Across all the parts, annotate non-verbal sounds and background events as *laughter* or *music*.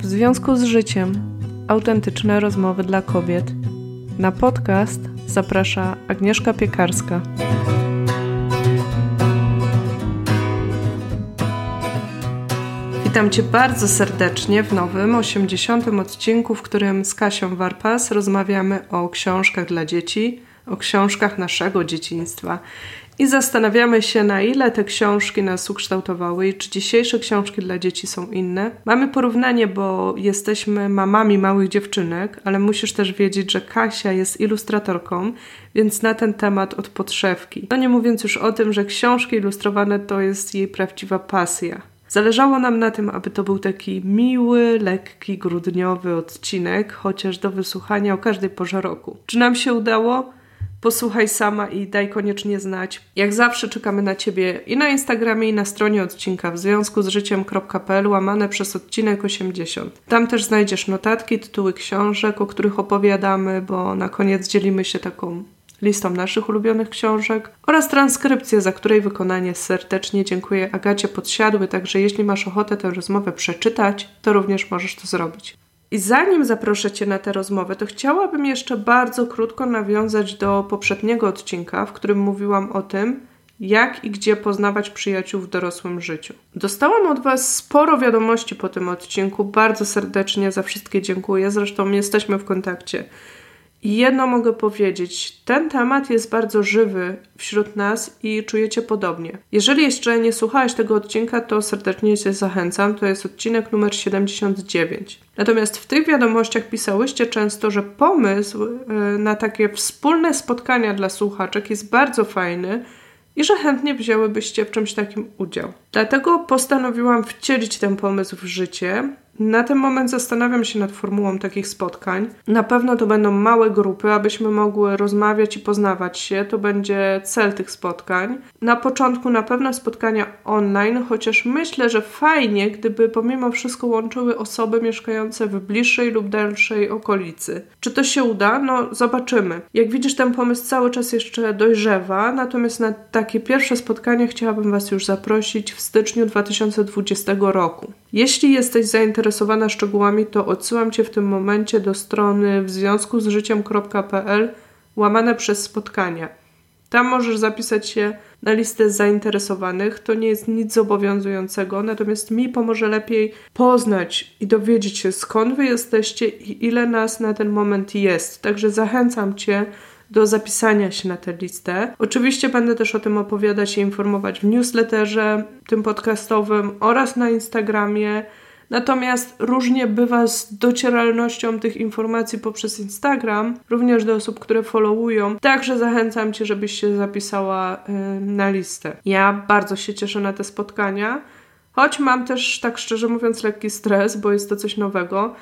W związku z życiem autentyczne rozmowy dla kobiet. Na podcast zaprasza Agnieszka Piekarska. Witam Cię bardzo serdecznie w nowym, 80. odcinku, w którym z Kasią Warpas rozmawiamy o książkach dla dzieci, o książkach naszego dzieciństwa i zastanawiamy się, na ile te książki nas ukształtowały i czy dzisiejsze książki dla dzieci są inne. Mamy porównanie, bo jesteśmy mamami małych dziewczynek, ale musisz też wiedzieć, że Kasia jest ilustratorką, więc na ten temat od podszewki. No nie mówiąc już o tym, że książki ilustrowane to jest jej prawdziwa pasja. Zależało nam na tym, aby to był taki miły, lekki, grudniowy odcinek, chociaż do wysłuchania o każdej porze roku. Czy nam się udało? Posłuchaj sama i daj koniecznie znać. Jak zawsze czekamy na Ciebie i na Instagramie, i na stronie odcinka w związku z życiem.pl łamane przez odcinek 80. Tam też znajdziesz notatki, tytuły książek, o których opowiadamy, bo na koniec dzielimy się taką listą naszych ulubionych książek oraz transkrypcję, za której wykonanie serdecznie dziękuję Agacie Podsiadły, także jeśli masz ochotę tę rozmowę przeczytać, to również możesz to zrobić. I zanim zaproszę Cię na tę rozmowę, to chciałabym jeszcze bardzo krótko nawiązać do poprzedniego odcinka, w którym mówiłam o tym, jak i gdzie poznawać przyjaciół w dorosłym życiu. Dostałam od Was sporo wiadomości po tym odcinku. Bardzo serdecznie za wszystkie dziękuję. Zresztą jesteśmy w kontakcie. I jedno mogę powiedzieć, ten temat jest bardzo żywy wśród nas i czujecie podobnie. Jeżeli jeszcze nie słuchałeś tego odcinka, to serdecznie Cię zachęcam. To jest odcinek numer 79. Natomiast w tych wiadomościach pisałyście często, że pomysł e, na takie wspólne spotkania dla słuchaczek jest bardzo fajny i że chętnie wzięłybyście w czymś takim udział. Dlatego postanowiłam wcielić ten pomysł w życie na ten moment zastanawiam się nad formułą takich spotkań. Na pewno to będą małe grupy, abyśmy mogły rozmawiać i poznawać się. To będzie cel tych spotkań. Na początku na pewno spotkania online, chociaż myślę, że fajnie, gdyby pomimo wszystko łączyły osoby mieszkające w bliższej lub dalszej okolicy. Czy to się uda? No, zobaczymy. Jak widzisz, ten pomysł cały czas jeszcze dojrzewa, natomiast na takie pierwsze spotkanie chciałabym Was już zaprosić w styczniu 2020 roku. Jeśli jesteś zainteresowana szczegółami, to odsyłam Cię w tym momencie do strony w związku z życiem.pl łamane przez spotkania. Tam możesz zapisać się na listę zainteresowanych. To nie jest nic zobowiązującego, natomiast mi pomoże lepiej poznać i dowiedzieć się skąd Wy jesteście i ile nas na ten moment jest. Także zachęcam Cię do zapisania się na tę listę. Oczywiście będę też o tym opowiadać i informować w newsletterze, tym podcastowym oraz na Instagramie. Natomiast różnie bywa z docieralnością tych informacji poprzez Instagram, również do osób, które followują. Także zachęcam Cię, żebyś się zapisała yy, na listę. Ja bardzo się cieszę na te spotkania, choć mam też, tak szczerze mówiąc, lekki stres, bo jest to coś nowego.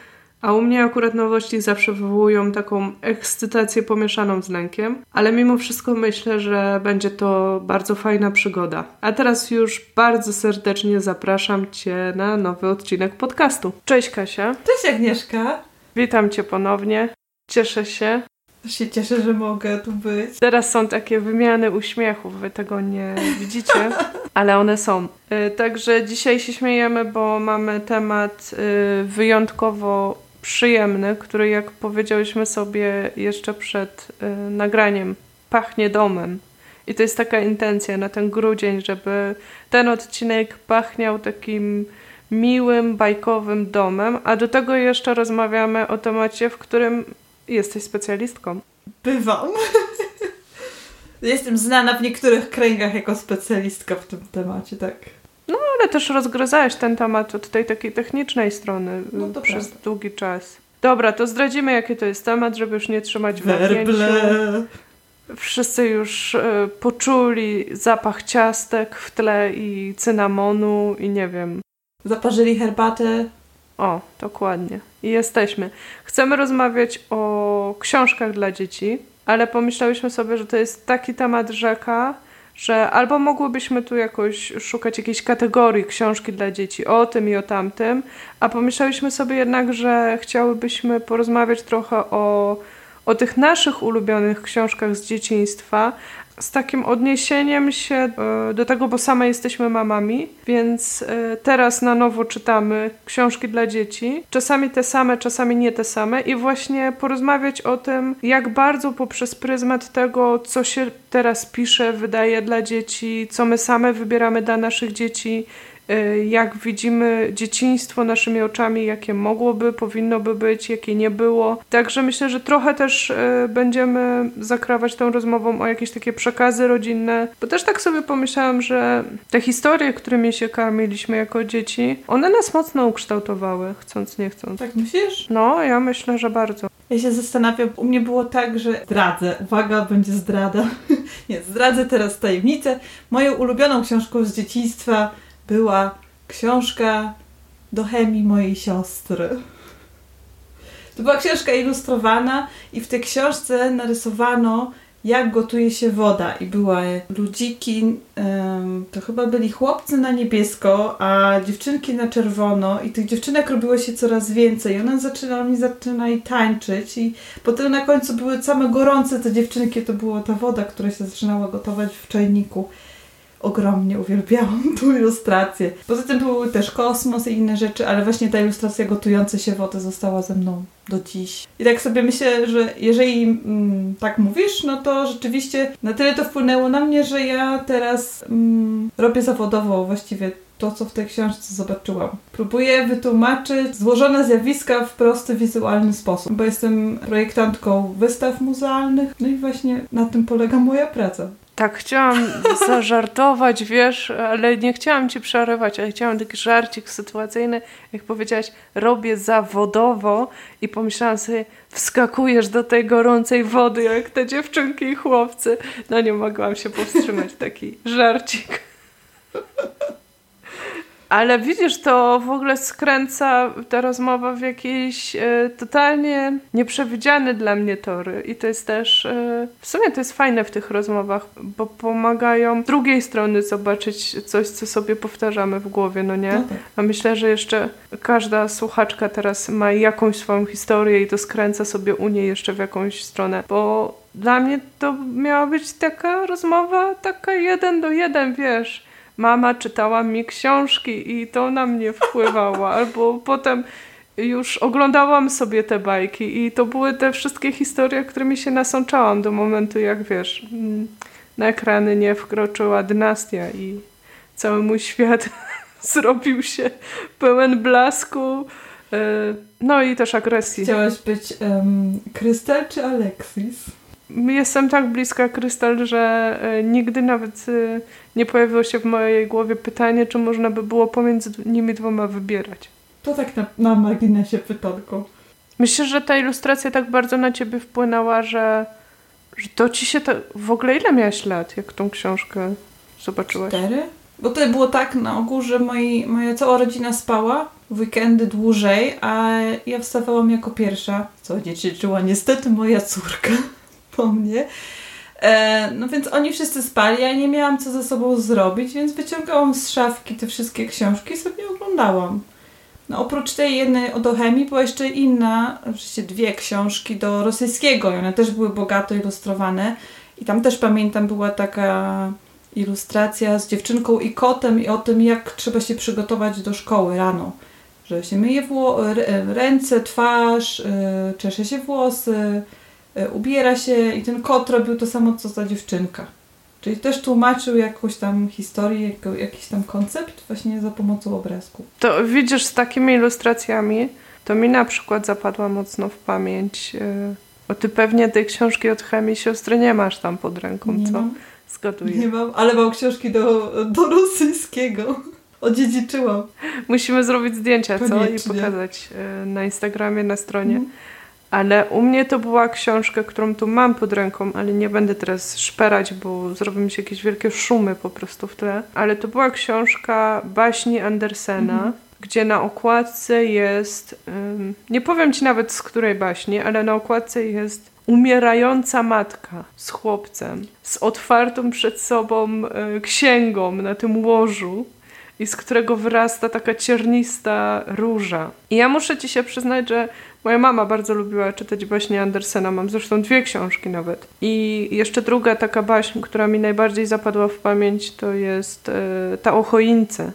A u mnie akurat nowości zawsze wywołują taką ekscytację pomieszaną z lękiem, ale mimo wszystko myślę, że będzie to bardzo fajna przygoda. A teraz już bardzo serdecznie zapraszam Cię na nowy odcinek podcastu. Cześć Kasia. Cześć Agnieszka. Witam Cię ponownie. Cieszę się. Też się cieszę, że mogę tu być. Teraz są takie wymiany uśmiechów, wy tego nie *laughs* widzicie, ale one są. Y, także dzisiaj się śmiejemy, bo mamy temat y, wyjątkowo przyjemny, który jak powiedziałyśmy sobie jeszcze przed y, nagraniem, pachnie domem. I to jest taka intencja na ten grudzień, żeby ten odcinek pachniał takim miłym, bajkowym domem, a do tego jeszcze rozmawiamy o temacie, w którym jesteś specjalistką. Bywam. *laughs* Jestem znana w niektórych kręgach jako specjalistka w tym temacie, tak. No, ale też rozgryzałeś ten temat od tej takiej technicznej strony no to przez prawda. długi czas. Dobra, to zdradzimy, jaki to jest temat, żeby już nie trzymać w napięciu. Wszyscy już y, poczuli zapach ciastek w tle i cynamonu i nie wiem. Zaparzyli herbatę. O, dokładnie. I jesteśmy. Chcemy rozmawiać o książkach dla dzieci, ale pomyślałyśmy sobie, że to jest taki temat rzeka, że albo mogłybyśmy tu jakoś szukać jakiejś kategorii książki dla dzieci o tym i o tamtym, a pomyślałyśmy sobie jednak, że chciałybyśmy porozmawiać trochę o, o tych naszych ulubionych książkach z dzieciństwa, z takim odniesieniem się e, do tego, bo same jesteśmy mamami, więc e, teraz na nowo czytamy książki dla dzieci. Czasami te same, czasami nie te same i właśnie porozmawiać o tym, jak bardzo poprzez pryzmat tego, co się teraz pisze, wydaje dla dzieci, co my same wybieramy dla naszych dzieci, jak widzimy dzieciństwo naszymi oczami, jakie mogłoby, powinno by być, jakie nie było. Także myślę, że trochę też y, będziemy zakrawać tą rozmową o jakieś takie przekazy rodzinne, bo też tak sobie pomyślałam, że te historie, którymi się karmiliśmy jako dzieci, one nas mocno ukształtowały, chcąc nie chcąc. Tak myślisz? No, ja myślę, że bardzo. Ja się zastanawiam, u mnie było tak, że zdradzę. Uwaga, będzie zdrada. *laughs* nie, zdradzę teraz tajemnicę. Moją ulubioną książką z dzieciństwa była książka do chemii mojej siostry. To była książka ilustrowana i w tej książce narysowano jak gotuje się woda. I były ludziki, to chyba byli chłopcy na niebiesko, a dziewczynki na czerwono. I tych dziewczynek robiło się coraz więcej. One zaczyna, oni zaczynali tańczyć. I potem na końcu były same gorące te dziewczynki, to była ta woda, która się zaczynała gotować w czajniku ogromnie uwielbiałam *laughs* tą ilustrację. Poza tym były też kosmos i inne rzeczy, ale właśnie ta ilustracja gotujące się wody została ze mną do dziś. I tak sobie myślę, że jeżeli mm, tak mówisz, no to rzeczywiście na tyle to wpłynęło na mnie, że ja teraz mm, robię zawodowo właściwie to, co w tej książce zobaczyłam. Próbuję wytłumaczyć złożone zjawiska w prosty, wizualny sposób, bo jestem projektantką wystaw muzealnych, no i właśnie na tym polega moja praca. Tak, chciałam zażartować, wiesz, ale nie chciałam ci przerywać, ale chciałam taki żarcik sytuacyjny, jak powiedziałaś, robię zawodowo i pomyślałam sobie, wskakujesz do tej gorącej wody, jak te dziewczynki i chłopcy. No nie mogłam się powstrzymać, taki żarcik. Ale widzisz, to w ogóle skręca ta rozmowa w jakieś e, totalnie nieprzewidziane dla mnie tory. I to jest też, e, w sumie to jest fajne w tych rozmowach, bo pomagają z drugiej strony zobaczyć coś, co sobie powtarzamy w głowie, no nie? No tak. A myślę, że jeszcze każda słuchaczka teraz ma jakąś swoją historię i to skręca sobie u niej jeszcze w jakąś stronę, bo dla mnie to miała być taka rozmowa, taka jeden do jeden, wiesz mama czytała mi książki i to na mnie wpływało. *laughs* Albo potem już oglądałam sobie te bajki i to były te wszystkie historie, którymi się nasączałam do momentu, jak wiesz, na ekrany nie wkroczyła dynastia i cały mój świat *laughs* zrobił się pełen blasku, e, no i też agresji. Chciałaś być um, Krystal czy Alexis? Jestem tak bliska Krystal, że e, nigdy nawet e, nie pojawiło się w mojej głowie pytanie, czy można by było pomiędzy nimi dwoma wybierać. To tak na, na marginesie pytanko. Myślę, że ta ilustracja tak bardzo na ciebie wpłynęła, że, że to ci się to... W ogóle ile miałaś lat, jak tą książkę zobaczyłaś? Cztery? Bo to było tak na ogół, że moi, moja cała rodzina spała w weekendy dłużej, a ja wstawałam jako pierwsza, co dziedziczyła niestety moja córka po mnie. E, no więc oni wszyscy spali, ja nie miałam co ze sobą zrobić, więc wyciągałam z szafki te wszystkie książki i sobie oglądałam. No oprócz tej jednej o chemii była jeszcze inna, oczywiście dwie książki do rosyjskiego i one też były bogato ilustrowane. I tam też pamiętam była taka ilustracja z dziewczynką i kotem i o tym, jak trzeba się przygotować do szkoły rano. Że się myje ręce, twarz, yy, czesze się włosy, ubiera się i ten kot robił to samo, co ta dziewczynka. Czyli też tłumaczył jakąś tam historię, jakiś tam koncept właśnie za pomocą obrazku. To widzisz, z takimi ilustracjami, to mi na przykład zapadła mocno w pamięć. E, o ty pewnie tej książki od chemii siostry nie masz tam pod ręką, nie co? Mam. Zgaduję. Nie mam, ale mam książki do, do rosyjskiego. Odziedziczyłam. Musimy zrobić zdjęcia, co? I pokazać e, na Instagramie, na stronie. Mm. Ale u mnie to była książka, którą tu mam pod ręką, ale nie będę teraz szperać, bo zrobią mi się jakieś wielkie szumy po prostu w tle. Ale to była książka baśni Andersena, mhm. gdzie na okładce jest, um, nie powiem ci nawet z której baśni, ale na okładce jest umierająca matka z chłopcem, z otwartą przed sobą y, księgą na tym łożu i z którego wyrasta taka ciernista róża. I ja muszę ci się przyznać, że moja mama bardzo lubiła czytać baśnie Andersena. Mam zresztą dwie książki nawet. I jeszcze druga taka baśń, która mi najbardziej zapadła w pamięć, to jest e, ta o choince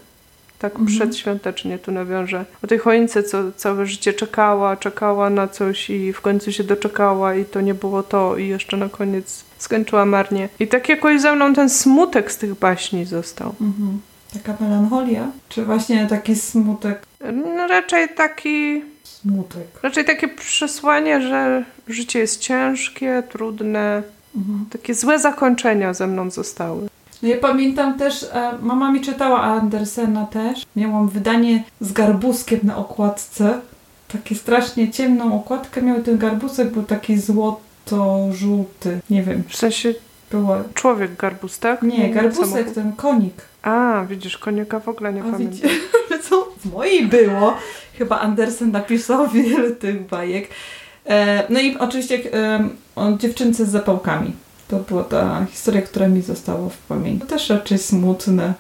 tak mhm. przedświątecznie tu nawiążę. O tej choince, co całe życie czekała, czekała na coś i w końcu się doczekała i to nie było to i jeszcze na koniec skończyła marnie. I tak jakoś ze mną ten smutek z tych baśni został. Mhm. Taka melancholia? Czy właśnie taki smutek? No raczej taki... Smutek. Raczej takie przesłanie, że życie jest ciężkie, trudne. Mhm. Takie złe zakończenia ze mną zostały. Ja pamiętam też, e, mama mi czytała Andersena też. Miałam wydanie z garbuskiem na okładce. Takie strasznie ciemną okładkę miał ten garbusek, był taki złoto-żółty. Nie wiem. W sensie było... człowiek garbus, tak? Nie, garbusek, ten konik. A, widzisz, konika w ogóle nie A pamiętam. *laughs* co w mojej było? Chyba Andersen napisał *laughs* wiele tych bajek. E, no i oczywiście e, o dziewczynce z zapałkami. To była ta historia, która mi została w pamięci. To też raczej smutne.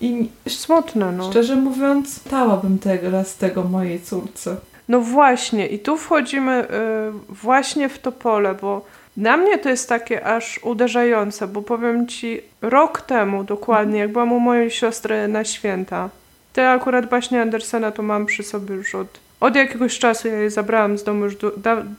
I smutne, no. Szczerze mówiąc, dałabym teraz tego mojej córce. No właśnie, i tu wchodzimy y, właśnie w to pole, bo dla mnie to jest takie aż uderzające, bo powiem ci, rok temu dokładnie, jak byłam u mojej siostry na święta, te akurat baśnie Andersena to mam przy sobie już od, od jakiegoś czasu, ja je zabrałam z domu już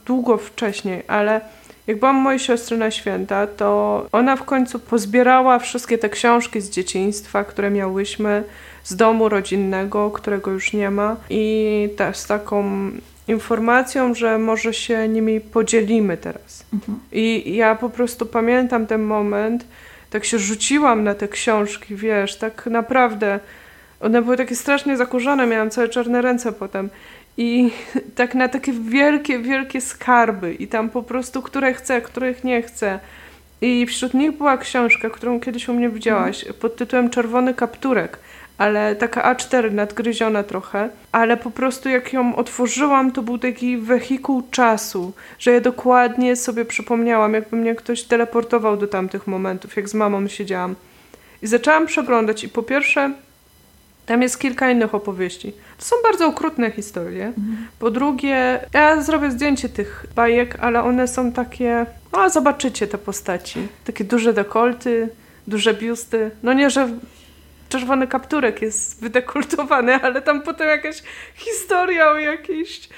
długo wcześniej, ale jak byłam mojej siostry na święta, to ona w końcu pozbierała wszystkie te książki z dzieciństwa, które miałyśmy z domu rodzinnego, którego już nie ma i też z taką informacją, że może się nimi podzielimy teraz. Mhm. I ja po prostu pamiętam ten moment, tak się rzuciłam na te książki, wiesz, tak naprawdę one były takie strasznie zakurzone, miałam całe czarne ręce potem i *laughs* tak na takie wielkie, wielkie skarby i tam po prostu, które chcę, których nie chcę. I wśród nich była książka, którą kiedyś u mnie widziałaś, mhm. pod tytułem Czerwony kapturek, ale taka A4 nadgryziona trochę, ale po prostu jak ją otworzyłam, to był taki wehikuł czasu, że ja dokładnie sobie przypomniałam, jakby mnie ktoś teleportował do tamtych momentów, jak z mamą siedziałam. I zaczęłam przeglądać i po pierwsze tam jest kilka innych opowieści. To są bardzo okrutne historie. Mhm. Po drugie, ja zrobię zdjęcie tych bajek, ale one są takie. No, zobaczycie te postaci. Takie duże dekolty, duże biusty. No nie, że czerwony kapturek jest wydekultowany, ale tam potem jakaś historia o jakiejś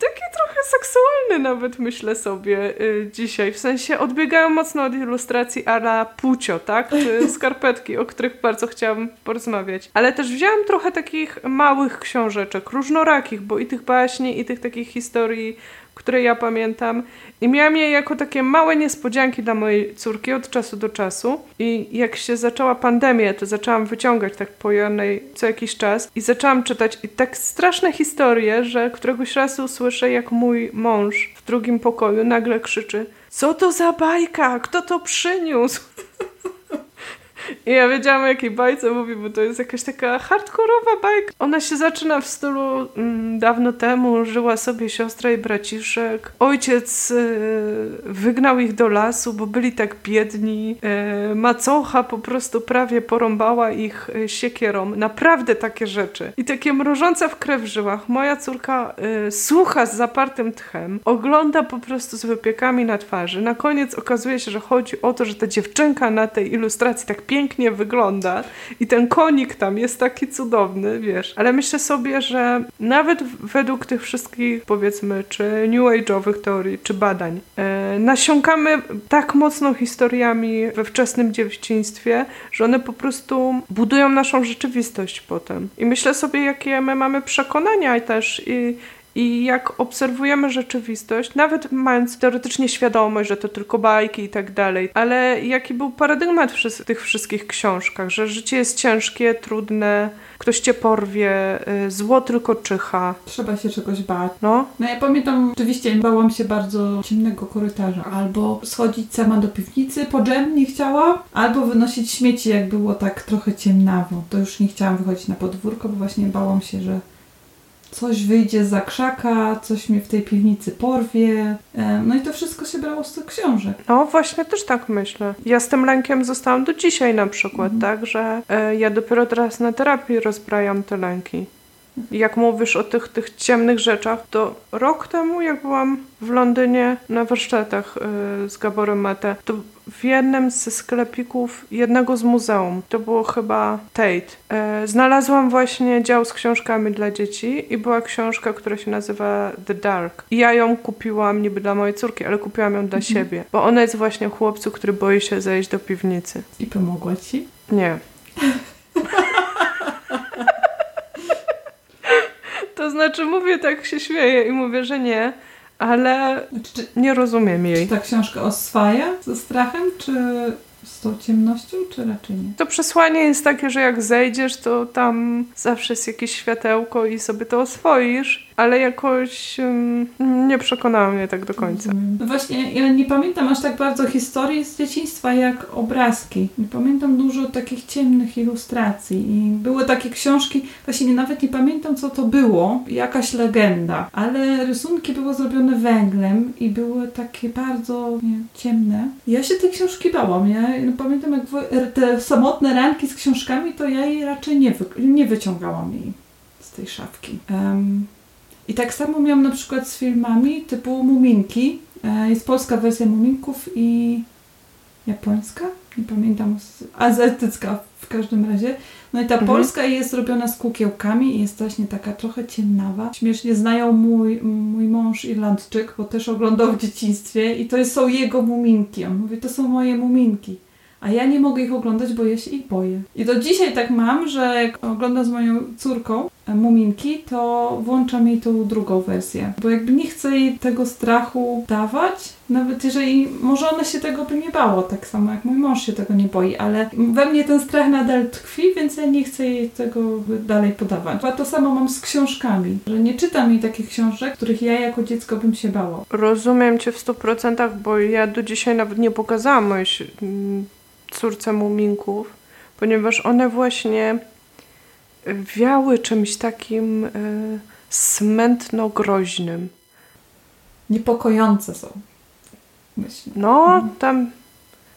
taki trochę seksualny nawet myślę sobie y, dzisiaj. W sensie odbiegają mocno od ilustracji ala Pucio, tak? Czy *laughs* skarpetki, o których bardzo chciałam porozmawiać. Ale też wzięłam trochę takich małych książeczek, różnorakich, bo i tych baśni, i tych takich historii które ja pamiętam. I miałam je jako takie małe niespodzianki dla mojej córki od czasu do czasu. I jak się zaczęła pandemia, to zaczęłam wyciągać tak po jednej co jakiś czas i zaczęłam czytać i tak straszne historie, że któregoś razu słyszę, jak mój mąż w drugim pokoju nagle krzyczy co to za bajka? Kto to przyniósł? *laughs* I ja wiedziałam o jakiej bajce mówi, bo to jest jakaś taka hardkorowa bajka. Ona się zaczyna w stylu mm, dawno temu żyła sobie siostra i braciszek. Ojciec y, wygnał ich do lasu, bo byli tak biedni. Y, macocha po prostu prawie porąbała ich y, siekierą. Naprawdę takie rzeczy. I takie mrożące w krew w żyłach. Moja córka y, słucha z zapartym tchem, ogląda po prostu z wypiekami na twarzy. Na koniec okazuje się, że chodzi o to, że ta dziewczynka na tej ilustracji tak pięknie wygląda i ten konik tam jest taki cudowny, wiesz. Ale myślę sobie, że nawet według tych wszystkich, powiedzmy, czy new age'owych teorii, czy badań, e, nasiąkamy tak mocno historiami we wczesnym dzieciństwie, że one po prostu budują naszą rzeczywistość potem. I myślę sobie, jakie my mamy przekonania też i i jak obserwujemy rzeczywistość, nawet mając teoretycznie świadomość, że to tylko bajki i tak dalej, ale jaki był paradygmat w tych wszystkich książkach, że życie jest ciężkie, trudne, ktoś cię porwie, y, zło tylko czyha. Trzeba się czegoś bać. No. No ja pamiętam, oczywiście bałam się bardzo ciemnego korytarza. Albo schodzić sama do piwnicy po dżem nie chciałam, albo wynosić śmieci, jak było tak trochę ciemnawo. To już nie chciałam wychodzić na podwórko, bo właśnie bałam się, że coś wyjdzie za krzaka, coś mnie w tej piwnicy porwie. E, no i to wszystko się brało z tych książek. No właśnie też tak myślę. Ja z tym lękiem zostałam do dzisiaj na przykład, Mhm. tak, że e, ja dopiero teraz na terapii rozbrajam te lęki. Jak mówisz o tych, tych ciemnych rzeczach, to rok temu, jak byłam w Londynie na warsztatach e, z Gaborem Mate, to w jednym ze sklepików jednego z muzeum, to było chyba Tate, e, znalazłam właśnie dział z książkami dla dzieci i była książka, która się nazywa The Dark. I ja ją kupiłam niby dla mojej córki, ale kupiłam ją dla siebie, bo ona jest właśnie chłopcu, który boi się zejść do piwnicy. I pomogła ci? Nie. *laughs* To znaczy mówię tak się śmieję i mówię, że nie, ale nie rozumiem jej. czy ta książka oswaja ze strachem, czy z tą ciemnością, czy raczej nie? To przesłanie jest takie, że jak zejdziesz, to tam zawsze jest jakieś światełko i sobie to oswoisz, ale jakoś um, nie przekonała mnie tak do końca. Rozumiem. No właśnie, ja nie pamiętam aż tak bardzo historii z dzieciństwa jak obrazki. Nie pamiętam dużo takich ciemnych ilustracji i były takie książki, właśnie nie, nawet nie pamiętam co to było, jakaś legenda, ale rysunki były zrobione węglem i były takie bardzo nie, ciemne. Ja się tej książki bałam, ja no, pamiętam jak te samotne ranki z książkami, to ja jej raczej nie, wy, nie wyciągałam jej z tej szafki. Em, i tak samo miałam na przykład z filmami typu Muminki. E, Jest polska wersja Muminków i japońska? Nie pamiętam. Azjatycka w każdym razie. No i ta Mhm. polska jest zrobiona z kukiełkami i jest właśnie taka trochę ciemnawa. Śmiesznie znają mój, mój mąż Irlandczyk, bo też oglądał w dzieciństwie i to są jego muminki. On mówi, to są moje muminki. A ja nie mogę ich oglądać, bo ja się ich boję. I do dzisiaj tak mam, że jak oglądam z moją córką Muminki, to włączam jej tą drugą wersję. Bo jakby nie chcę jej tego strachu dawać, nawet jeżeli może ona się tego by nie bało, tak samo jak mój mąż się tego nie boi, ale we mnie ten strach nadal tkwi, więc ja nie chcę jej tego dalej podawać. A to samo mam z książkami, że nie czytam jej takich książek, których ja jako dziecko bym się bała. Rozumiem cię w stu procentach, bo ja do dzisiaj nawet nie pokazałam mojej mm, córce muminków, ponieważ one właśnie wiały czymś takim y, smętno-groźnym. Niepokojące są. Myślę. No, tam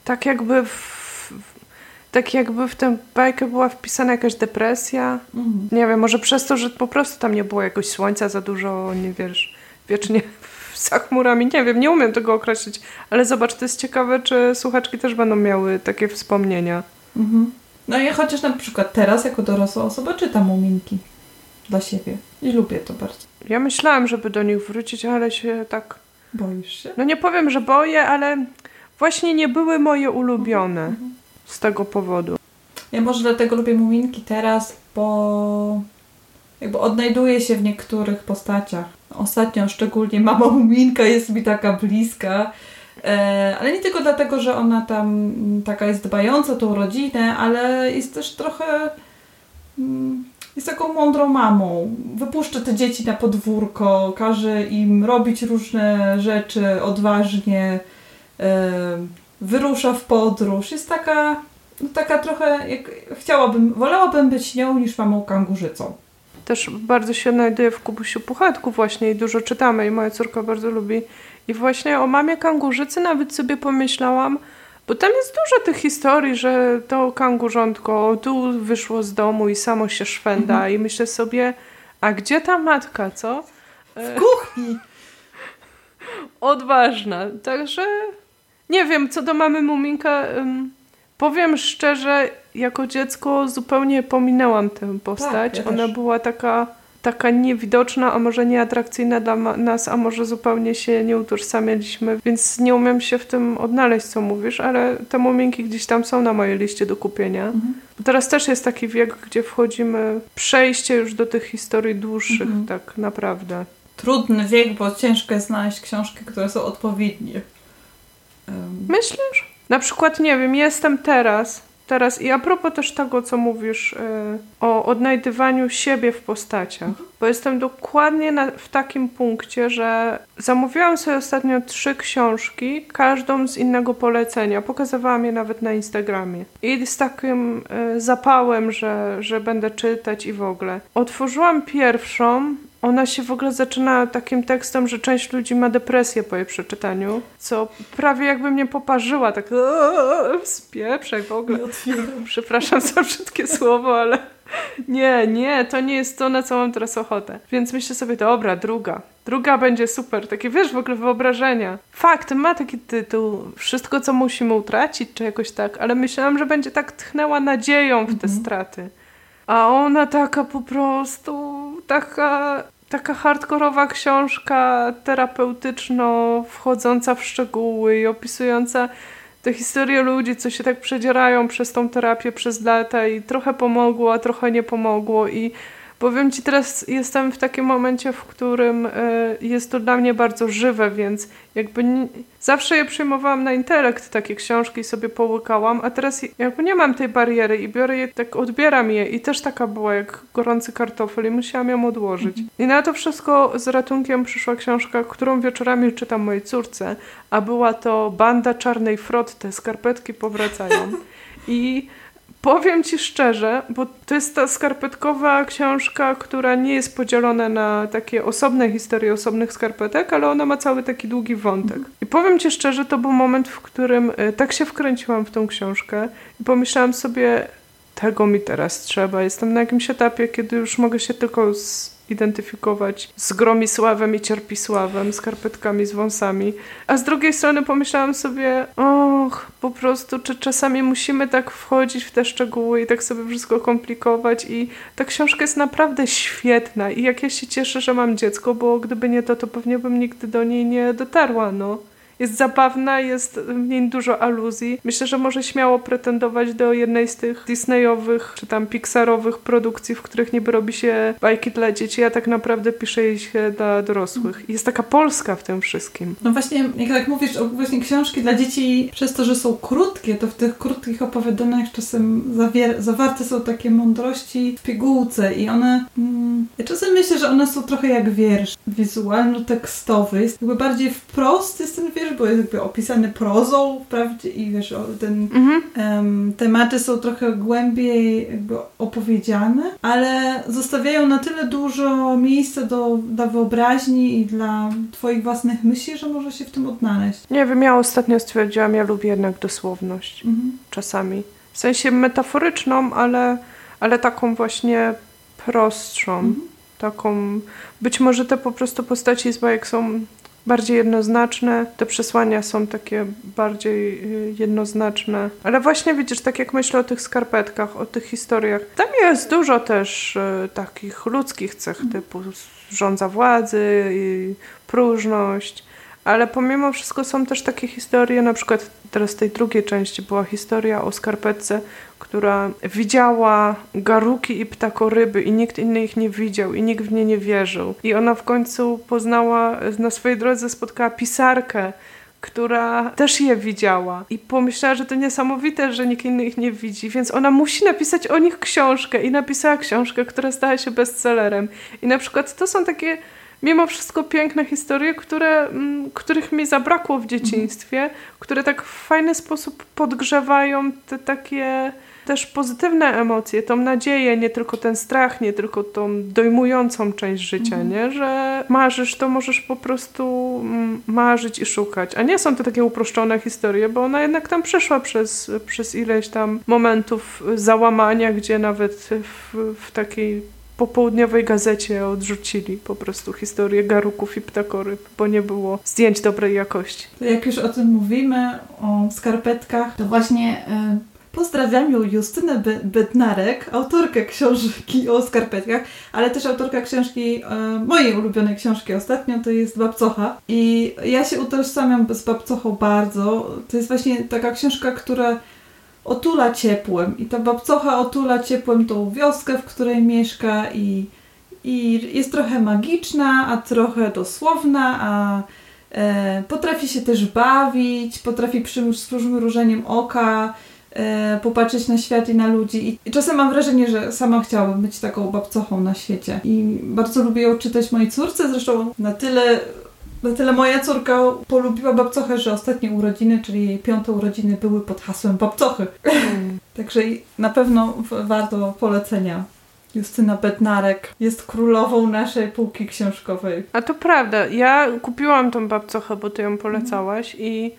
tak jakby w, tak jakby w tę bajkę była wpisana jakaś depresja. Mhm. Nie wiem, może przez to, że po prostu tam nie było jakoś słońca za dużo, nie wiesz, wiecznie *laughs* za chmurami, nie wiem, nie umiem tego określić, ale zobacz, to jest ciekawe, czy słuchaczki też będą miały takie wspomnienia. Mhm. No ja chociaż na przykład teraz jako dorosła osoba czytam Muminki dla siebie i lubię to bardzo. Ja myślałam, żeby do nich wrócić, ale się tak, Boisz się? no nie powiem, że boję, ale właśnie nie były moje ulubione z tego powodu. Ja może dlatego lubię Muminki teraz, bo jakby odnajduję się w niektórych postaciach. Ostatnio szczególnie mama Muminka jest mi taka bliska. E, ale nie tylko dlatego, że ona tam mm, taka jest dbająca tą rodzinę, ale jest też trochę mm, jest taką mądrą mamą. Wypuszcza te dzieci na podwórko, każe im robić różne rzeczy odważnie, e, wyrusza w podróż. Jest taka, no taka trochę, jak chciałabym, wolałabym być nią niż mamą kangurzycą. Też bardzo się odnajduję w Kubusiu Puchatku właśnie i dużo czytamy i moja córka bardzo lubi. I właśnie o mamie kangurzycy nawet sobie pomyślałam, bo tam jest dużo tych historii, że to kangurzątko tu wyszło z domu i samo się szwenda i myślę sobie, a gdzie ta matka, co? E, Kuchni! odważna. Także nie wiem, co do mamy Muminka. powiem szczerze, jako dziecko zupełnie pominęłam tę postać. ja Ona była taka, taka niewidoczna, a może nieatrakcyjna dla nas, a może zupełnie się nie utożsamialiśmy, więc nie umiem się w tym odnaleźć, co mówisz, ale te Muminki gdzieś tam są na mojej liście do kupienia. Mhm. Teraz też jest taki wiek, gdzie wchodzimy przejście już do tych historii dłuższych, Mhm. tak naprawdę. Trudny wiek, bo ciężko jest znaleźć książki, które są odpowiednie. Em, Myślisz? Na przykład, nie wiem, jestem teraz, teraz i a propos też tego, co mówisz y, o odnajdywaniu siebie w postaciach, bo jestem dokładnie na, w takim punkcie, że zamówiłam sobie ostatnio trzy książki, każdą z innego polecenia. Pokazywałam je nawet na Instagramie. I z takim y, zapałem, że, że będę czytać i w ogóle. Otworzyłam pierwszą ona się w ogóle zaczyna takim tekstem, że część ludzi ma depresję po jej przeczytaniu, co prawie jakby mnie poparzyła, tak spieprzaj w ogóle. Przepraszam za wszystkie słowo, ale nie, nie, to nie jest to, na co mam teraz ochotę. Więc myślę sobie, dobra, druga. Druga będzie super. Takie, wiesz, w ogóle wyobrażenia. Fakt, ma taki tytuł. Wszystko, co musimy utracić, czy jakoś tak. Ale myślałam, że będzie tak tchnęła nadzieją w te mhm. straty. A ona taka po prostu, taka, taka hardkorowa książka terapeutyczno, wchodząca w szczegóły i opisująca te historie ludzi, co się tak przedzierają przez tą terapię przez lata i trochę pomogło, a trochę nie pomogło. I Powiem Ci, teraz jestem w takim momencie, w którym e, jest to dla mnie bardzo żywe, więc jakby nie, zawsze je przyjmowałam na intelekt, takie książki i sobie połykałam, a teraz jakby nie mam tej bariery i biorę je, tak odbieram je i też taka była jak gorący kartofel i musiałam ją odłożyć. Mhm. I na to wszystko z ratunkiem przyszła książka, którą wieczorami czytam mojej córce, a była to Banda Czarnej Frotty, skarpetki powracają. *laughs* I Powiem Ci szczerze, bo to jest ta skarpetkowa książka, która nie jest podzielona na takie osobne historie osobnych skarpetek, ale ona ma cały taki długi wątek. I powiem Ci szczerze, to był moment, w którym e, tak się wkręciłam w tą książkę i pomyślałam sobie, tego mi teraz trzeba. Jestem na jakimś etapie, kiedy już mogę się tylko z identyfikować z Gromisławem i Cierpisławem, skarpetkami z wąsami. A z drugiej strony pomyślałam sobie, och, po prostu, czy czasami musimy tak wchodzić w te szczegóły i tak sobie wszystko komplikować. I ta książka jest naprawdę świetna. I jak ja się cieszę, że mam dziecko, bo gdyby nie to, to pewnie bym nigdy do niej nie dotarła, no jest zabawna, jest w niej dużo aluzji. Myślę, że może śmiało pretendować do jednej z tych Disneyowych czy tam Pixarowych produkcji, w których niby robi się bajki dla dzieci, a tak naprawdę pisze je się dla dorosłych. Jest taka Polska w tym wszystkim. No właśnie, jak tak mówisz, właśnie książki dla dzieci, przez to, że są krótkie, to w tych krótkich opowiadaniach czasem zawarte są takie mądrości w pigułce i one... Mm, ja czasem myślę, że one są trochę jak wiersz wizualno-tekstowy. Jest jakby bardziej wprost jest ten wiersz, bo jest jakby opisany prozą, wprawdzie, i wiesz, ten, mhm. um, tematy są trochę głębiej jakby opowiedziane, ale zostawiają na tyle dużo miejsca do, dla wyobraźni i dla twoich własnych myśli, że może się w tym odnaleźć. Nie wiem, ja ostatnio stwierdziłam, ja lubię jednak dosłowność. Mhm. Czasami. W sensie metaforyczną, ale, ale taką właśnie prostszą. Mhm. Taką, być może te po prostu postaci z bajek są bardziej jednoznaczne, te przesłania są takie bardziej y, jednoznaczne. Ale właśnie widzisz, tak jak myślę o tych skarpetkach, o tych historiach, tam jest dużo też y, takich ludzkich cech typu rządza władzy i próżność. Ale pomimo wszystko są też takie historie, na przykład teraz w tej drugiej części była historia o skarpetce, która widziała garuki i ptakoryby i nikt inny ich nie widział i nikt w nie nie wierzył. I ona w końcu poznała, na swojej drodze spotkała pisarkę, która też je widziała i pomyślała, że to niesamowite, że nikt inny ich nie widzi, więc ona musi napisać o nich książkę i napisała książkę, która stała się bestsellerem. I na przykład to są takie mimo wszystko piękne historie, które, mm, których mi zabrakło w dzieciństwie, które tak w fajny sposób podgrzewają te takie też pozytywne emocje, tą nadzieję, nie tylko ten strach, nie tylko tą dojmującą część życia, mhm. nie? Że marzysz, to możesz po prostu mm, marzyć i szukać. A nie są to takie uproszczone historie, bo ona jednak tam przeszła przez, przez ileś tam momentów załamania, gdzie nawet w, w takiej popołudniowej gazecie odrzucili po prostu historię garuków i ptakoryb, bo nie było zdjęć dobrej jakości. Jak już o tym mówimy, o skarpetkach, to właśnie y, pozdrawiam Justynę Bednarek, autorkę książki o skarpetkach, ale też autorka książki, y, mojej ulubionej książki ostatnio, to jest Babcocha. I ja się utożsamiam z Babcochą bardzo. To jest właśnie taka książka, która otula ciepłem i ta babcocha otula ciepłem tą wioskę, w której mieszka i, i jest trochę magiczna, a trochę dosłowna, a e, potrafi się też bawić, potrafi przy, z przymrużeniem oka e, popatrzeć na świat i na ludzi. I, I czasem mam wrażenie, że sama chciałabym być taką babcochą na świecie. I bardzo lubię ją czytać mojej córce, zresztą na tyle na tyle moja córka polubiła babcochę, że ostatnie urodziny, czyli jej piąte urodziny były pod hasłem babcochy. Mm. *laughs* Także na pewno warto polecenia. Justyna Bednarek jest królową naszej półki książkowej. A to prawda. Ja kupiłam tą babcochę, bo ty ją polecałaś i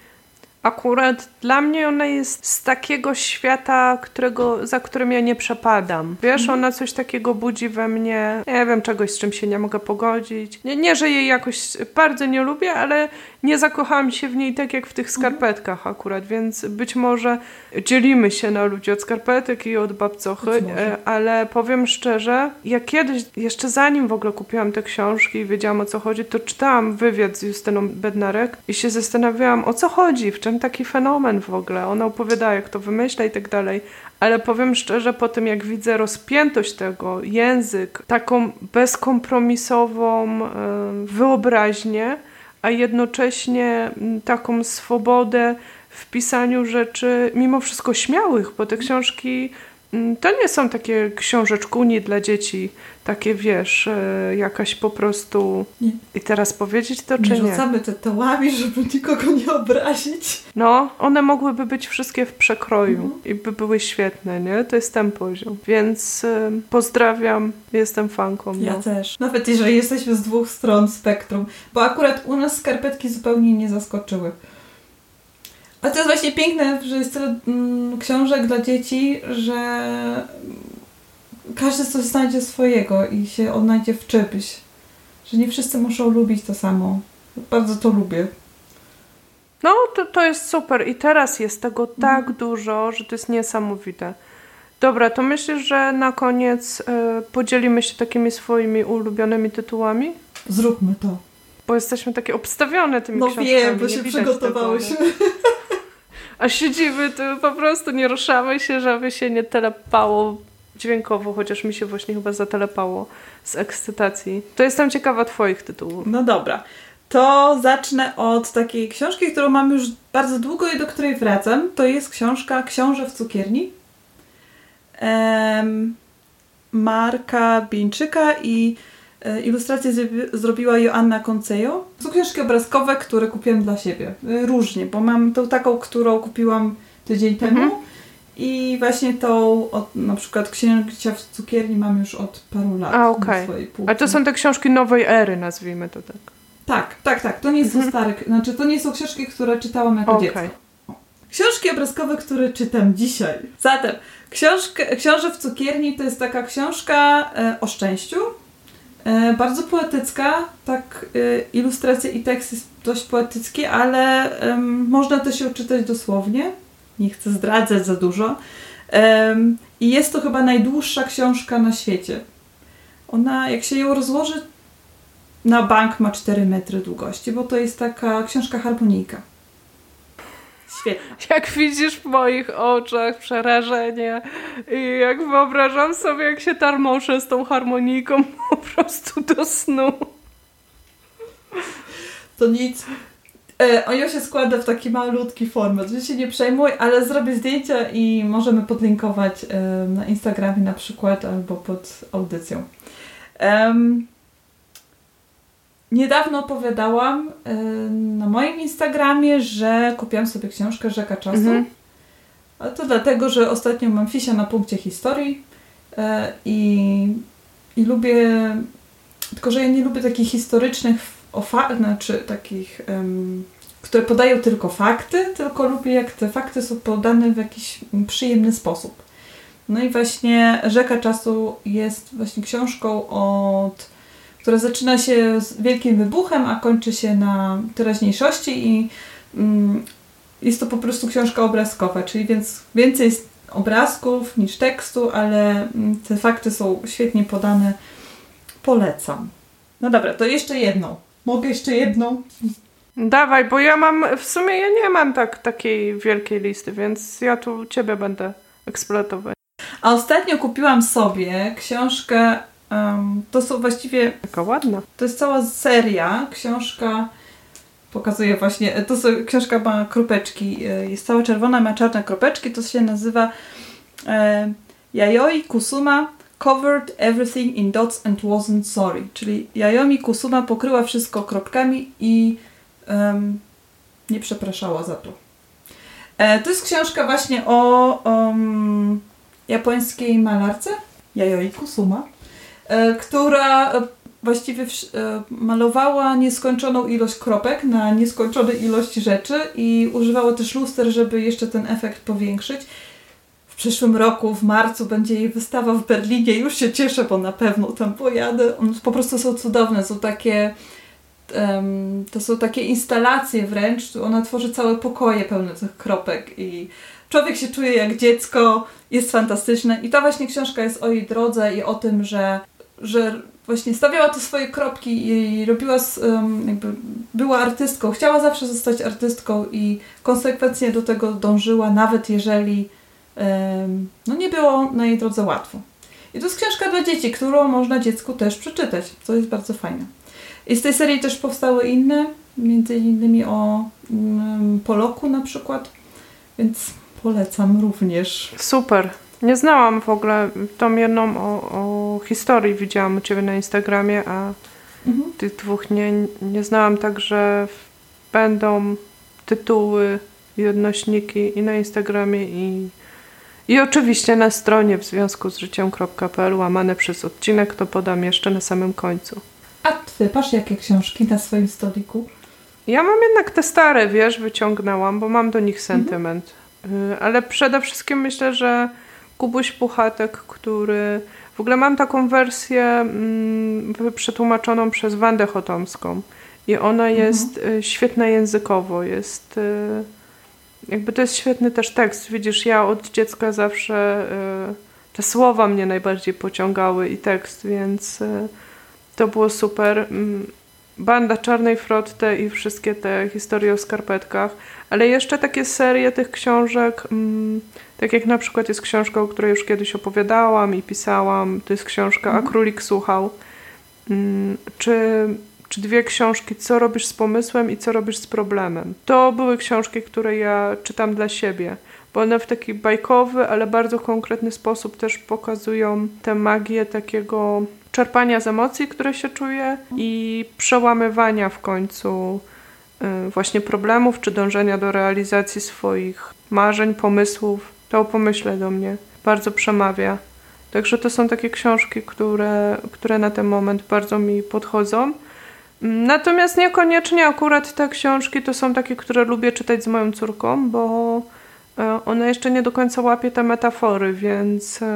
akurat dla mnie ona jest z takiego świata, którego, za którym ja nie przepadam. Wiesz, Mhm. ona coś takiego budzi we mnie, nie wiem, czegoś, z czym się nie mogę pogodzić. Nie, nie, że jej jakoś bardzo nie lubię, ale nie zakochałam się w niej tak jak w tych Mhm. skarpetkach akurat, więc być może dzielimy się na ludzi od skarpetek i od babcochy, e, ale powiem szczerze, ja kiedyś, jeszcze zanim w ogóle kupiłam te książki i wiedziałam o co chodzi, to czytałam wywiad z Justyną Bednarek i się zastanawiałam o co chodzi, w czym taki fenomen w ogóle. Ona opowiada jak to wymyśla i tak dalej. Ale powiem szczerze, po tym jak widzę rozpiętość tego, język, taką bezkompromisową wyobraźnię, a jednocześnie taką swobodę w pisaniu rzeczy, mimo wszystko śmiałych, bo te książki to nie są takie książeczkuni dla dzieci, takie wiesz, e, jakaś po prostu. Nie. I teraz powiedzieć to czy Nie rzucamy tytułami, żeby nikogo nie obrazić. No, one mogłyby być wszystkie w przekroju Mhm. i by były świetne, nie? To jest ten poziom. Więc e, pozdrawiam, jestem fanką. Ja No. też. Nawet jeżeli jesteśmy z dwóch stron spektrum, bo akurat u nas skarpetki zupełnie nie zaskoczyły. A to jest właśnie piękne, że jest tyle mm, książek dla dzieci, że każdy coś znajdzie swojego i się odnajdzie w czymś. Że nie wszyscy muszą lubić to samo. Bardzo to lubię. No, to, to jest super. I teraz jest tego tak Mhm. dużo, że to jest niesamowite. Dobra, to myślisz, że na koniec e, podzielimy się takimi swoimi ulubionymi tytułami? Zróbmy to. Bo jesteśmy takie obstawione tymi No książkami. wiem, bo się przygotowałyśmy. *laughs* A siedzimy tu po prostu, nie ruszamy się, żeby się nie telepało dźwiękowo, chociaż mi się właśnie chyba zatelepało z ekscytacji. To jestem ciekawa twoich tytułów. No dobra. To zacznę od takiej książki, którą mam już bardzo długo i do której wracam. To jest książka Książę w cukierni. Marka Bieńczyka i ilustrację zrobi- zrobiła Joanna Koncejo. Są książki obrazkowe, które kupiłam dla siebie. E, Różnie, bo mam tą taką, którą kupiłam tydzień temu. Mhm. I właśnie tą, od, na przykład Księcia w cukierni mam już od paru lat A, półce. A to są te książki nowej ery, nazwijmy to tak. Tak, tak, tak. To nie są Mhm. stare, znaczy to nie są książki, które czytałam jako Okej. dziecko. Książki obrazkowe, które czytam dzisiaj. Zatem, książkę, Książę w cukierni to jest taka książka e, o szczęściu. E, bardzo poetycka, tak e, ilustracje i tekst jest dość poetycki, ale można też ją czytać dosłownie. Nie chcę zdradzać za dużo. I jest to chyba najdłuższa książka na świecie. Ona, jak się ją rozłoży, na bank ma 4 metry długości, bo to jest taka książka harmonijka. Jak widzisz w moich oczach przerażenie i jak wyobrażam sobie, jak się tarmoszę z tą harmonijką *laughs* po prostu do snu. To nic. E, ją się składa w taki malutki format, więc się nie przejmuj, ale zrobię zdjęcia i możemy podlinkować e, na Instagramie na przykład albo pod audycją. Em, niedawno opowiadałam e, na moim Instagramie, że kupiłam sobie książkę Rzeka Czasu. Mhm. A to dlatego, że ostatnio mam fisia na punkcie historii e, i, i lubię, tylko że ja nie lubię takich historycznych, znaczy takich, em, które podają tylko fakty, tylko lubię jak te fakty są podane w jakiś przyjemny sposób. No i właśnie Rzeka Czasu jest właśnie książką od która zaczyna się z wielkim wybuchem, a kończy się na teraźniejszości i mm, jest to po prostu książka obrazkowa, czyli więc więcej jest obrazków niż tekstu, ale mm, te fakty są świetnie podane. Polecam. No dobra, to jeszcze jedną. Mogę jeszcze jedną? Dawaj, bo ja mam, w sumie ja nie mam tak, takiej wielkiej listy, więc ja tu ciebie będę eksploatować. A ostatnio kupiłam sobie książkę, em, to są właściwie Taka ładna. To jest cała seria. Książka pokazuje właśnie, to są, książka ma kropeczki, e, jest cała czerwona, ma czarne kropeczki, to się nazywa e, Yayoi Kusuma covered everything in dots and wasn't sorry, czyli Yayoi Kusuma pokryła wszystko kropkami i em, nie przepraszała za to. E, to jest książka właśnie o em, japońskiej malarce Yayoi Kusuma, która właściwie malowała nieskończoną ilość kropek na nieskończonej ilości rzeczy i używała też luster, żeby jeszcze ten efekt powiększyć. W przyszłym roku, w marcu, będzie jej wystawa w Berlinie. Już się cieszę, bo na pewno tam pojadę. Po prostu są cudowne. Są takie to są takie instalacje wręcz. Ona tworzy całe pokoje pełne tych kropek i człowiek się czuje jak dziecko. Jest fantastyczne. I ta właśnie książka jest o jej drodze i o tym, że, że właśnie stawiała tu swoje kropki i robiła, jakby była artystką. Chciała zawsze zostać artystką i konsekwentnie do tego dążyła, nawet jeżeli no nie było na jej drodze łatwo. I to jest książka dla dzieci, którą można dziecku też przeczytać, co jest bardzo fajne. I z tej serii też powstały inne, między innymi o Poloku na przykład, więc polecam również. Super. Nie znałam w ogóle tą jedną o, o historii, widziałam u Ciebie na Instagramie, a mhm. tych dwóch nie, nie znałam, także będą tytuły i odnośniki i na Instagramie i i oczywiście na stronie w związku z życiem.pl łamane przez odcinek to podam jeszcze na samym końcu. A ty masz jakie książki na swoim stoliku? Ja mam jednak te stare, wiesz, wyciągnęłam, bo mam do nich sentyment. Mhm. Ale przede wszystkim myślę, że Kubuś Puchatek, który... W ogóle mam taką wersję mm, przetłumaczoną przez Wandę Chotomską. I ona mhm. jest mhm. świetna językowo. Jest... Y, jakby to jest świetny też tekst. Widzisz, ja od dziecka zawsze y, te słowa mnie najbardziej pociągały i tekst, więc to było super. Banda Czarnej Frotty i wszystkie te historie o skarpetkach, ale jeszcze takie serie tych książek, mm, tak jak na przykład jest książka, o której już kiedyś opowiadałam i pisałam, to jest książka A mhm. Królik Słuchał, mm, czy czy dwie książki, co robisz z pomysłem i co robisz z problemem. To były książki, które ja czytam dla siebie, bo one w taki bajkowy, ale bardzo konkretny sposób też pokazują tę magię takiego czerpania z emocji, które się czuje i przełamywania w końcu y, właśnie problemów, czy dążenia do realizacji swoich marzeń, pomysłów. To pomyśle do mnie bardzo przemawia. Także to są takie książki, które, które na ten moment bardzo mi podchodzą. Natomiast niekoniecznie akurat te książki to są takie, które lubię czytać z moją córką, bo e, ona jeszcze nie do końca łapie te metafory, więc e,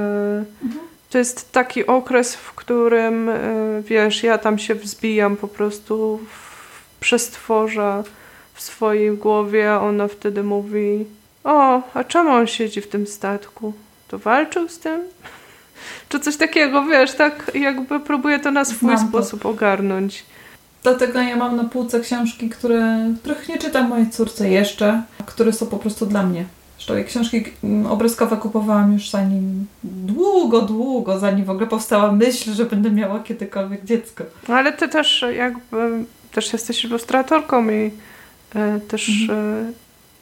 mhm. To jest taki okres, w którym e, wiesz, ja tam się wzbijam po prostu w przestworza w swojej głowie, a ona wtedy mówi o, a czemu on siedzi w tym statku? To walczył z tym? *laughs* Czy coś takiego, wiesz, tak jakby próbuję to na swój Znam sposób to. ogarnąć. Dlatego ja mam na półce książki, które, których nie czytam mojej córce jeszcze, które są po prostu dla mnie. Zresztą książki mm, obrazkowe kupowałam już zanim, długo, długo, zanim w ogóle powstała myśl, że będę miała kiedykolwiek dziecko. No ale ty też jakby, też jesteś ilustratorką i e, też mhm. e,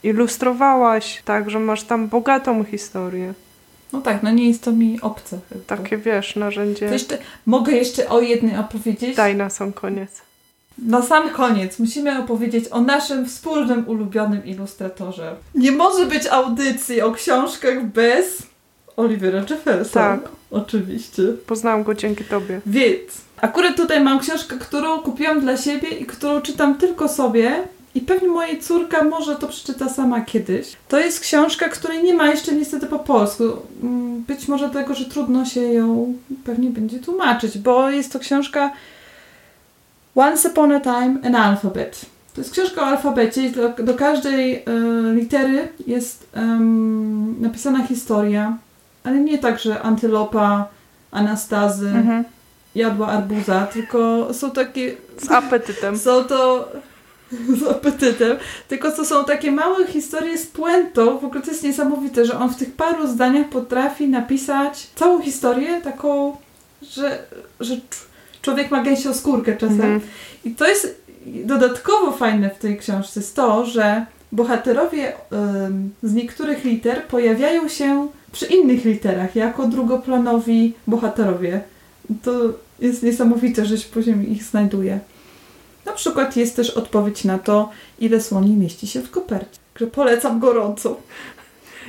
ilustrowałaś, tak, że masz tam bogatą historię. No tak, no nie jest to mi obce. Takie wiesz, narzędzie. Jeszcze, mogę jeszcze o jednej opowiedzieć? Daj na sam koniec. Na sam koniec musimy opowiedzieć o naszym wspólnym ulubionym ilustratorze. Nie może być audycji o książkach bez Olivera Jeffersa. Tak. Oczywiście. Poznałam go dzięki tobie. Więc akurat tutaj mam książkę, którą kupiłam dla siebie i którą czytam tylko sobie. I pewnie moja córka może to przeczyta sama kiedyś. To jest książka, której nie ma jeszcze niestety po polsku. Mm, być może dlatego, że trudno się ją pewnie będzie tłumaczyć, bo jest to książka Once Upon a Time, an Alphabet. To jest książka o alfabecie. Do, do każdej y, litery jest um, napisana historia, ale nie tak, że antylopa Anastazy mhm. jadła arbuza, tylko są takie... Z apetytem. *laughs* Są to... *laughs* Z apetytem. Tylko to są takie małe historie z puentą. W ogóle to jest niesamowite, że on w tych paru zdaniach potrafi napisać całą historię taką, że, że człowiek ma gęsią skórkę czasem. Mhm. I to jest dodatkowo fajne w tej książce jest to, że bohaterowie z niektórych liter pojawiają się przy innych literach, jako drugoplanowi bohaterowie. To jest niesamowite, że się później ich znajduje. Na przykład jest też odpowiedź na to, ile słoni mieści się w kopercie. Także polecam gorąco.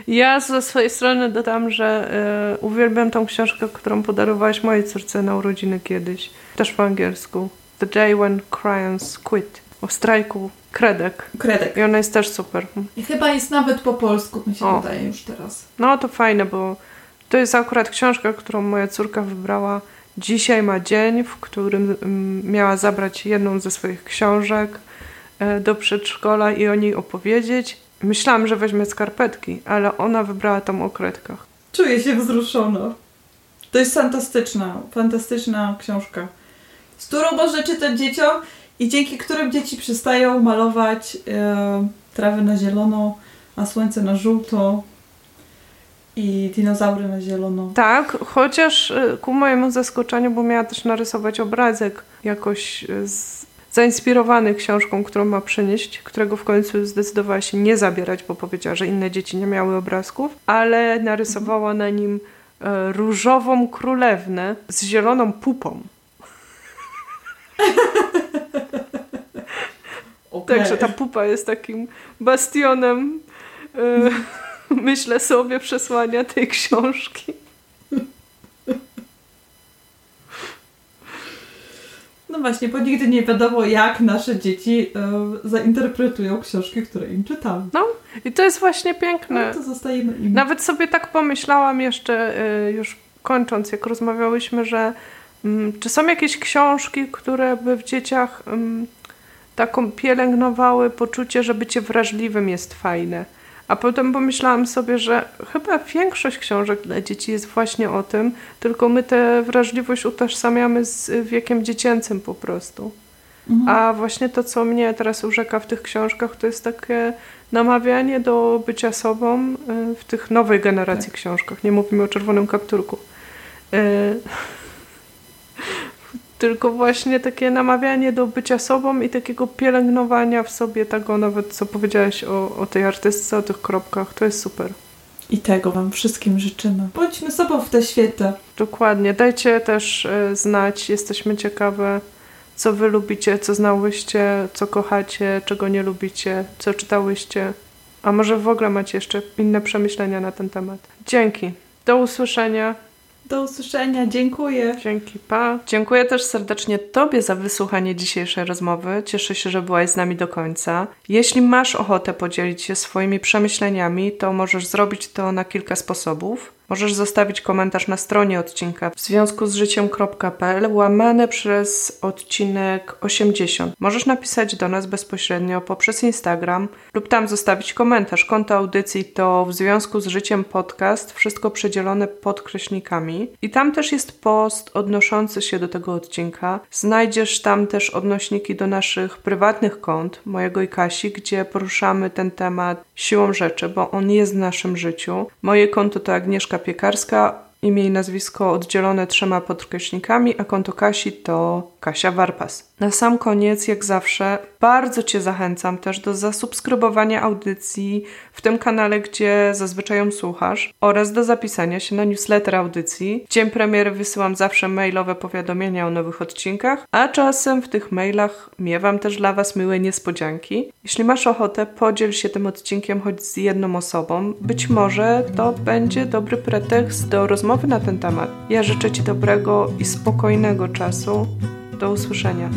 Ja ze swojej strony dodam, że y, uwielbiam tą książkę, którą podarowałaś mojej córce na urodziny kiedyś. Też po angielsku. The Day When Crayons Quit. O strajku kredek. Kredek. I ona jest też super. I chyba jest nawet po polsku, mi się o. wydaje już teraz. No to fajne, bo to jest akurat książka, którą moja córka wybrała. Dzisiaj ma dzień, w którym mm, miała zabrać jedną ze swoich książek e, do przedszkola i o niej opowiedzieć. Myślałam, że weźmie skarpetki, ale ona wybrała tam o kredkach. Czuję się wzruszona. To jest fantastyczna, fantastyczna książka, z którą można czytać dzieciom i dzięki którym dzieci przestają malować e, trawę na zielono, a słońce na żółto i dinozaury na zielono. Tak, chociaż e, ku mojemu zaskoczeniu, bo miała też narysować obrazek jakoś e, z, zainspirowany książką, którą ma przynieść, którego w końcu zdecydowała się nie zabierać, bo powiedziała, że inne dzieci nie miały obrazków, ale narysowała na nim e, różową królewnę z zieloną pupą. Okay. Także ta pupa jest takim bastionem, yy, myślę sobie, przesłania tej książki. No właśnie, bo nigdy nie wiadomo, jak nasze dzieci y, zainterpretują książki, które im czytamy. No i to jest właśnie piękne. No, to zostajemy im. Nawet sobie tak pomyślałam jeszcze, y, już kończąc, jak rozmawiałyśmy, że y, czy są jakieś książki, które by w dzieciach taką pielęgnowały poczucie, że bycie wrażliwym jest fajne. A potem pomyślałam sobie, że chyba większość książek dla dzieci jest właśnie o tym, tylko my tę wrażliwość utożsamiamy z wiekiem dziecięcym po prostu. Mhm. A właśnie to, co mnie teraz urzeka w tych książkach, to jest takie namawianie do bycia sobą y, w tych nowej generacji tak. książkach. Nie mówimy o czerwonym kapturku. Y, *laughs* tylko właśnie takie namawianie do bycia sobą i takiego pielęgnowania w sobie tego, nawet co powiedziałaś o, o tej artystce, o tych kropkach, to jest super. I tego Wam wszystkim życzymy. Bądźmy sobą w te święta. Dokładnie. Dajcie też y, znać, jesteśmy ciekawe, co Wy lubicie, co znałyście, co kochacie, czego nie lubicie, co czytałyście. A może w ogóle macie jeszcze inne przemyślenia na ten temat. Dzięki. Do usłyszenia. Do usłyszenia, dziękuję. Dzięki, pa. Dziękuję też serdecznie Tobie za wysłuchanie dzisiejszej rozmowy. Cieszę się, że byłaś z nami do końca. Jeśli masz ochotę podzielić się swoimi przemyśleniami, to możesz zrobić to na kilka sposobów. Możesz zostawić komentarz na stronie odcinka w związku z życiem.pl łamane przez odcinek 80. Możesz napisać do nas bezpośrednio poprzez Instagram lub tam zostawić komentarz. Konto audycji to w związku z życiem podcast, wszystko przedzielone podkreśnikami. I tam też jest post odnoszący się do tego odcinka. Znajdziesz tam też odnośniki do naszych prywatnych kont, mojego i Kasi, gdzie poruszamy ten temat siłą rzeczy, bo on jest w naszym życiu. Moje konto to Agnieszka Piekarska, imię i nazwisko oddzielone trzema podkreśnikami, a konto Kasi to Kasia Warpas. Na sam koniec, jak zawsze, bardzo Cię zachęcam też do zasubskrybowania audycji w tym kanale, gdzie zazwyczaj ją słuchasz, oraz do zapisania się na newsletter audycji. W dzień premiery wysyłam zawsze mailowe powiadomienia o nowych odcinkach, a czasem w tych mailach miewam też dla Was miłe niespodzianki. Jeśli masz ochotę, podziel się tym odcinkiem choć z jedną osobą. Być może to będzie dobry pretekst do rozmowy na ten temat. Ja życzę Ci dobrego i spokojnego czasu. Do usłyszenia.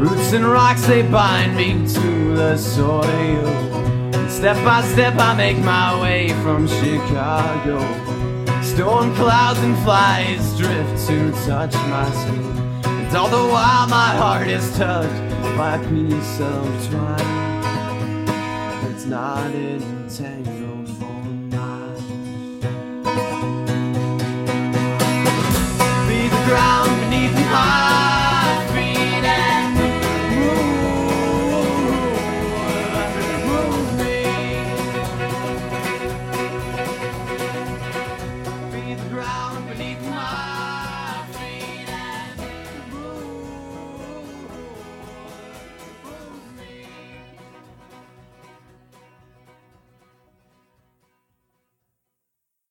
Roots and rocks they bind me to the soil. Step by step I make my way from Chicago. Storm clouds and flies drift to touch my skin. And all the while my heart is touched by a piece of twine that's not entangled for miles. Be the ground beneath my